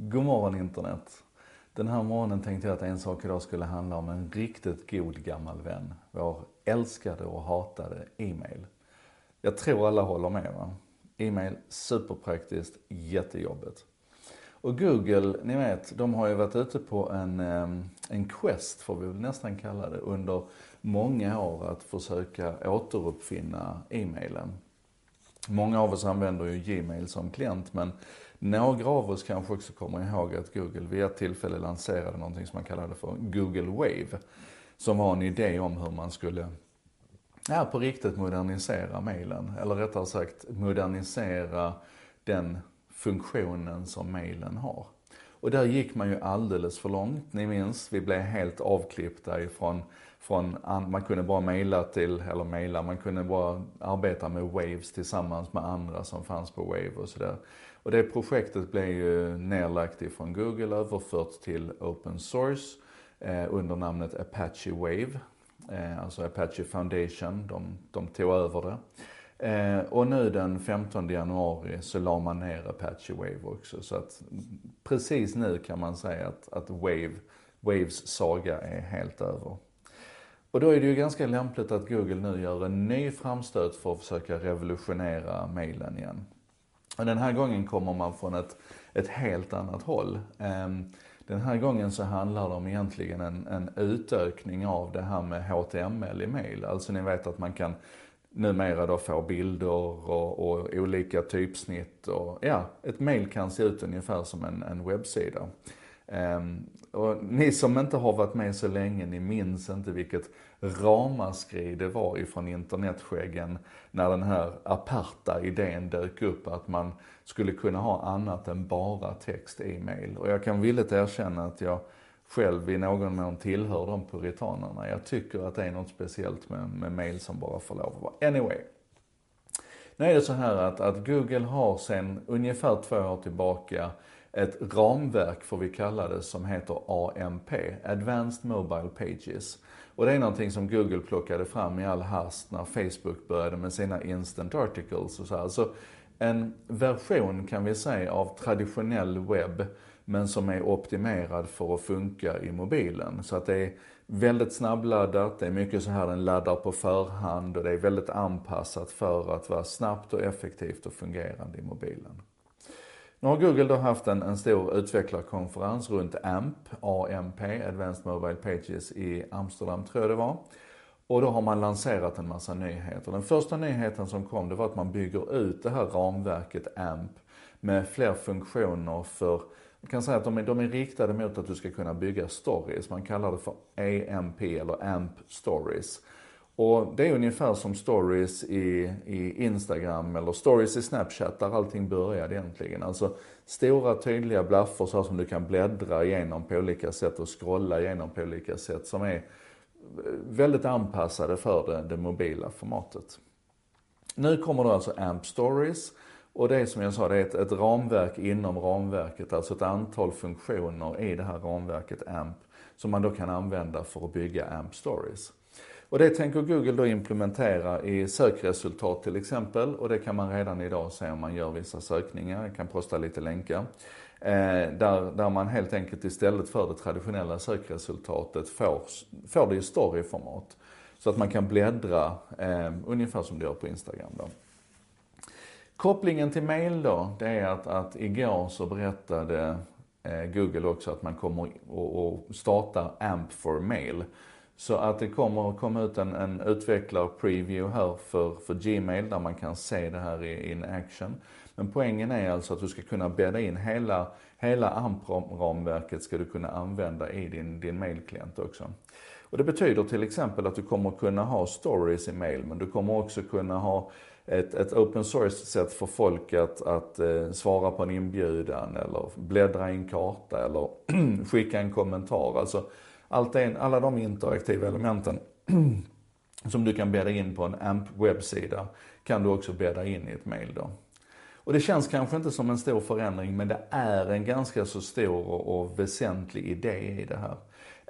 God morgon internet. Den här morgonen tänkte jag att en sak idag skulle handla om en riktigt god gammal vän. Vår älskade och hatade e-mail. Jag tror alla håller med va? E-mail, superpraktiskt, jättejobbigt. Och Google, ni vet, de har ju varit ute på en, ehm, en quest, får vi väl nästan kalla det, under många år att försöka återuppfinna e-mailen. Många av oss använder ju Gmail som klient, men några av oss kanske också kommer ihåg att Google vid ett tillfälle lanserade någonting som man kallade för Google Wave. Som var en idé om hur man skulle, ja på riktigt modernisera mailen. Eller rättare sagt modernisera den funktionen som mailen har. Och där gick man ju alldeles för långt. Ni minns, vi blev helt avklippta ifrån från, man kunde bara mejla till, eller mejla, man kunde bara arbeta med Waves tillsammans med andra som fanns på Wave och sådär. Och det projektet blev ju nedlagt ifrån Google, överfört till open source eh, under namnet Apache Wave. Eh, alltså Apache Foundation, de, de tog över det. Eh, och nu den 15 januari så la man ner Apache Wave också. Så att precis nu kan man säga att, att Wave, Waves saga är helt över. Och då är det ju ganska lämpligt att Google nu gör en ny framstöt för att försöka revolutionera mailen igen. Och den här gången kommer man från ett, ett helt annat håll. Ehm, den här gången så handlar det om egentligen en, en utökning av det här med HTML i mail. Alltså ni vet att man kan numera då får bilder och, och olika typsnitt och ja, ett mail kan se ut ungefär som en, en webbsida. Um, och ni som inte har varit med så länge, ni minns inte vilket ramaskri det var ifrån internetskäggen när den här aparta idén dök upp att man skulle kunna ha annat än bara text i mail. Och jag kan villigt erkänna att jag själv i någon mån tillhör de puritanerna. Jag tycker att det är något speciellt med, med mail som bara får lov att vara. Anyway. Nu är det så här att, att Google har sedan ungefär två år tillbaka ett ramverk, får vi kalla det, som heter AMP, Advanced Mobile Pages. Och det är någonting som Google plockade fram i all hast när Facebook började med sina instant articles och så här. Så en version kan vi säga av traditionell webb, men som är optimerad för att funka i mobilen. Så att det är väldigt snabbladdat, det är mycket så här den laddar på förhand och det är väldigt anpassat för att vara snabbt och effektivt och fungerande i mobilen. Nu har Google då haft en, en stor utvecklarkonferens runt AMP, AMP, Advanced Mobile Pages i Amsterdam tror jag det var. Och då har man lanserat en massa nyheter. Den första nyheten som kom det var att man bygger ut det här ramverket AMP med fler funktioner för, jag kan säga att de är, de är riktade mot att du ska kunna bygga stories. Man kallar det för AMP eller AMP stories. Och det är ungefär som stories i, i Instagram eller stories i Snapchat där allting började egentligen. Alltså stora tydliga blaffor så som du kan bläddra igenom på olika sätt och scrolla igenom på olika sätt som är eh, väldigt anpassade för det, det mobila formatet. Nu kommer då alltså AMP Stories och det är som jag sa, det är ett, ett ramverk inom ramverket, alltså ett antal funktioner i det här ramverket AMP som man då kan använda för att bygga AMP Stories. Och det tänker Google då implementera i sökresultat till exempel och det kan man redan idag se om man gör vissa sökningar. Jag kan posta lite länkar. Eh, där, där man helt enkelt istället för det traditionella sökresultatet får, får det i storyformat. Så att man kan bläddra eh, ungefär som du gör på Instagram då. Kopplingen till mail då, det är att, att igår så berättade eh, Google också att man kommer att starta AMP for mail. Så att det kommer att komma ut en, en utvecklar-preview här för, för Gmail där man kan se det här i in action. Men poängen är alltså att du ska kunna bädda in hela, hela AMP-ramverket ska du kunna använda i din, din mailklient också. Och det betyder till exempel att du kommer kunna ha stories i mail, men du kommer också kunna ha ett, ett open source-sätt för folk att, att eh, svara på en inbjudan eller bläddra i en karta eller skicka en kommentar. Alltså, allt en, alla de interaktiva elementen som du kan bädda in på en AMP-webbsida kan du också bädda in i ett mail då. Och det känns kanske inte som en stor förändring men det är en ganska så stor och, och väsentlig idé i det här.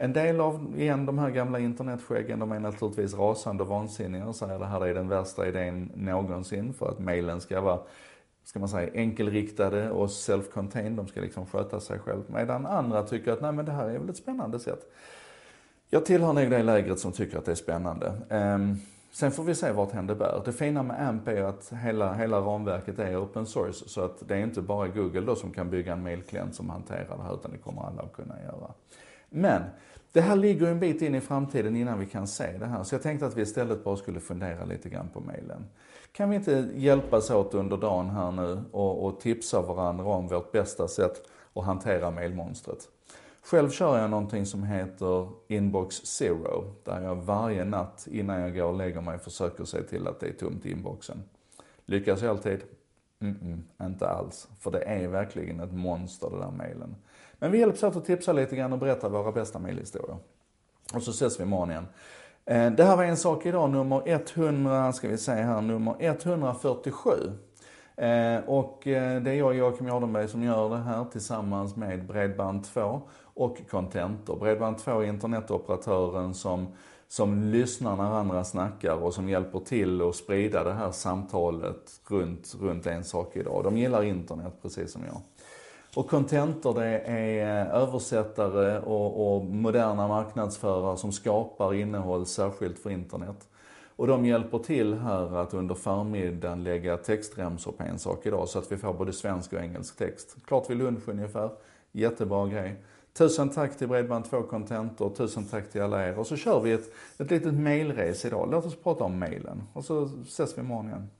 En del av, igen, de här gamla internetskäggen, de är naturligtvis rasande och vansinniga och säger att det här är den värsta idén någonsin för att mailen ska vara ska man säga, enkelriktade och self-contained, de ska liksom sköta sig själv. Medan andra tycker att, nej men det här är väl ett spännande sätt. Jag tillhör nog det lägret som tycker att det är spännande. Um, sen får vi se vart det bär. Det fina med AMP är att hela, hela ramverket är open source, så att det är inte bara Google då som kan bygga en mailklient som hanterar det här, utan det kommer alla att kunna göra. Men det här ligger en bit in i framtiden innan vi kan se det här. Så jag tänkte att vi istället bara skulle fundera lite grann på mailen. Kan vi inte hjälpas åt under dagen här nu och, och tipsa varandra om vårt bästa sätt att hantera mailmonstret? Själv kör jag någonting som heter Inbox Zero, där jag varje natt innan jag går och lägger mig försöker se till att det är tomt i inboxen. Lyckas jag alltid? Mm, -mm inte alls. För det är verkligen ett monster det där mailen. Men vi hjälps åt att tipsa lite grann och berätta våra bästa mailhistorier. Och så ses vi imorgon igen. Eh, det här var en sak idag, nummer 100, ska vi se här, nummer 147. Eh, och eh, det är jag, Joakim Jardenberg, som gör det här tillsammans med Bredband2 och Contentor. Bredband2 är internetoperatören som, som lyssnar när andra snackar och som hjälper till att sprida det här samtalet runt, runt en sak idag. De gillar internet precis som jag. Och Contentor det är översättare och, och moderna marknadsförare som skapar innehåll särskilt för internet. Och de hjälper till här att under förmiddagen lägga textremsor på en sak idag så att vi får både svensk och engelsk text. Klart vid lunch ungefär. Jättebra grej. Tusen tack till Bredband2 Contentor, tusen tack till alla er. Och så kör vi ett, ett litet mailrace idag. Låt oss prata om mailen. Och så ses vi imorgon igen.